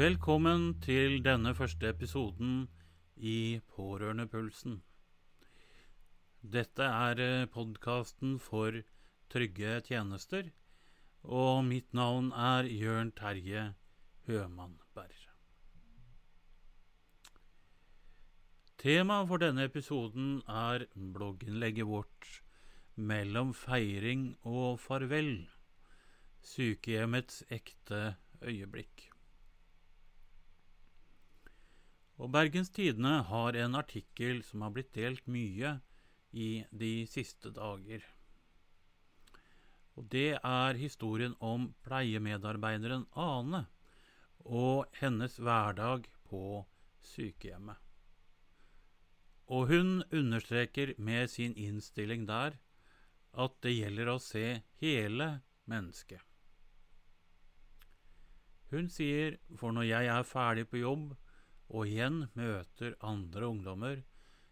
Velkommen til denne første episoden i Pårørendepulsen. Dette er podkasten for trygge tjenester, og mitt navn er Jørn Terje Hømannberg. Temaet for denne episoden er blogginnlegget vårt 'Mellom feiring og farvel', sykehjemmets ekte øyeblikk. Og Bergens Tidende har en artikkel som har blitt delt mye i de siste dager. Og Det er historien om pleiemedarbeideren Ane og hennes hverdag på sykehjemmet. Og hun understreker med sin innstilling der at det gjelder å se hele mennesket. Hun sier for når jeg er ferdig på jobb, og igjen møter andre ungdommer,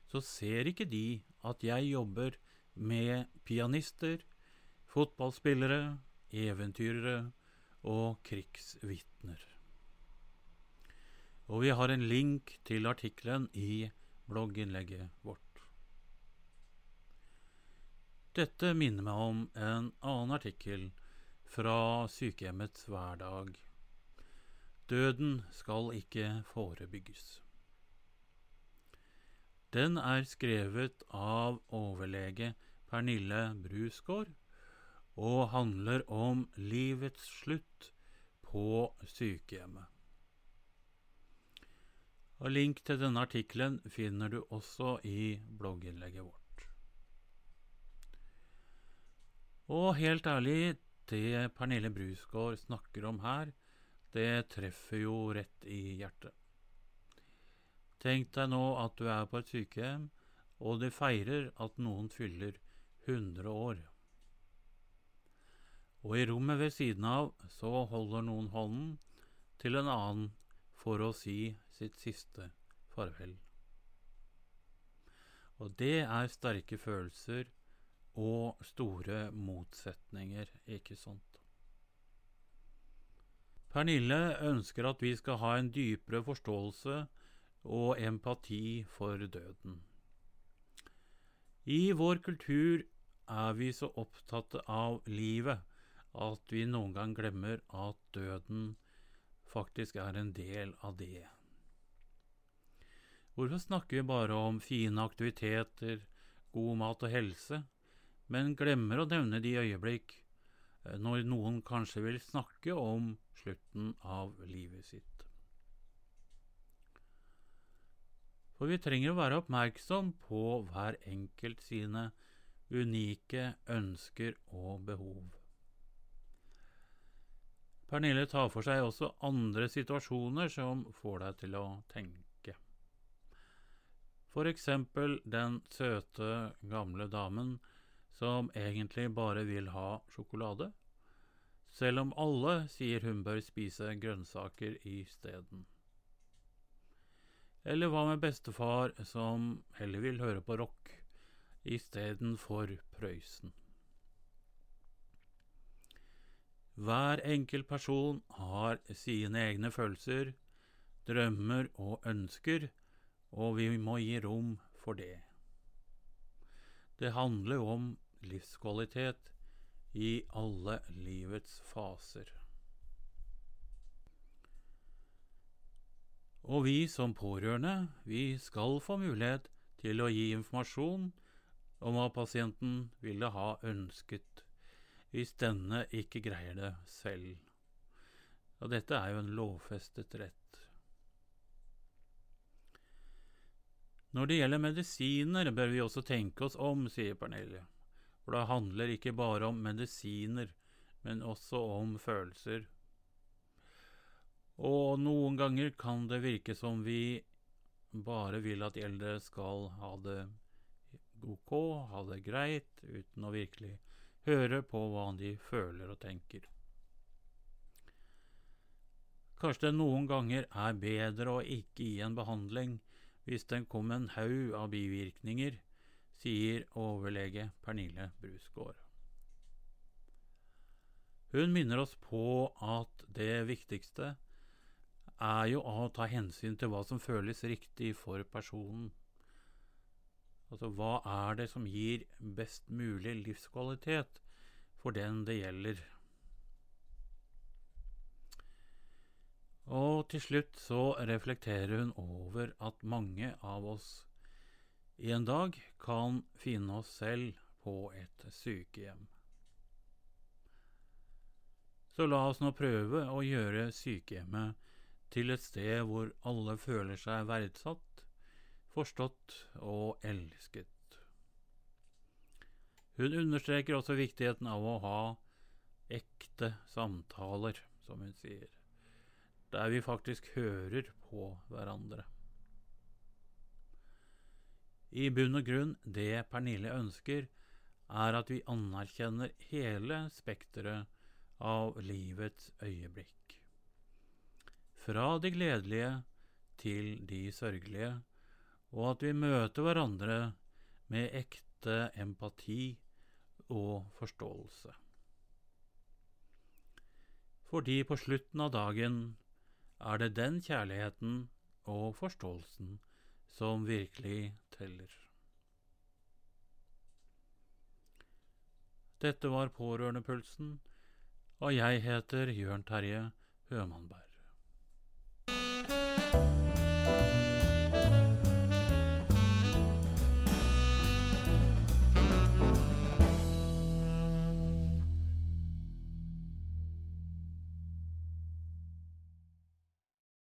så ser ikke de at jeg jobber med pianister, fotballspillere, eventyrere og krigsvitner. Og vi har en link til artikkelen i blogginnlegget vårt. Dette minner meg om en annen artikkel fra sykehjemmets hverdag Døden skal ikke forebygges. Den er skrevet av overlege Pernille Brusgaard og handler om livets slutt på sykehjemmet. Og Link til denne artikkelen finner du også i blogginnlegget vårt. Og helt ærlig, det Pernille Brusgaard snakker om her, det treffer jo rett i hjertet. Tenk deg nå at du er på et sykehjem, og de feirer at noen fyller 100 år. Og i rommet ved siden av så holder noen hånden til en annen for å si sitt siste farvel. Og det er sterke følelser og store motsetninger, ikke sant? Pernille ønsker at vi skal ha en dypere forståelse og empati for døden. I vår kultur er vi så opptatt av livet at vi noen gang glemmer at døden faktisk er en del av det. Hvorfor snakker vi bare om fine aktiviteter, god mat og helse, men glemmer å nevne de øyeblikk når noen kanskje vil snakke om slutten av livet sitt. For vi trenger å være oppmerksom på hver enkelt sine unike ønsker og behov. Pernille tar for seg også andre situasjoner som får deg til å tenke. For eksempel den søte, gamle damen som egentlig bare vil ha sjokolade, selv om alle sier hun bør spise grønnsaker isteden. Eller hva med bestefar som heller vil høre på rock istedenfor Prøysen? Hver enkelt person har sine egne følelser, drømmer og ønsker, og vi må gi rom for det. Det handler jo om livskvalitet i alle livets faser. Og vi som pårørende, vi skal få mulighet til å gi informasjon om hva pasienten ville ha ønsket hvis denne ikke greier det selv. Og dette er jo en lovfestet rett. Når det gjelder medisiner, bør vi også tenke oss om, sier Pernille. For det handler ikke bare om medisiner, men også om følelser. Og noen ganger kan det virke som vi bare vil at eldre skal ha det ok, ha det greit, uten å virkelig høre på hva de føler og tenker. Kanskje det noen ganger er bedre å ikke gi en behandling hvis den kom en haug av bivirkninger, sier overlege Pernille Brusgaard. Hun minner oss på at det viktigste er jo å ta hensyn til hva som føles riktig for personen. Altså hva er det som gir best mulig livskvalitet for den det gjelder? Og til slutt så reflekterer hun over at mange av oss en dag kan finne oss selv på et sykehjem. Så la oss nå prøve å gjøre sykehjemmet til et sted hvor alle føler seg verdsatt, forstått og elsket. Hun understreker også viktigheten av å ha ekte samtaler, som hun sier, der vi faktisk hører på hverandre. I bunn og grunn, det Pernille ønsker, er at vi anerkjenner hele spekteret av livets øyeblikk. Fra de gledelige til de sørgelige, og at vi møter hverandre med ekte empati og forståelse. Fordi på slutten av dagen er det den kjærligheten og forståelsen som virkelig teller. Dette var Pårørendepulsen, og jeg heter Jørn Terje Hømannberg.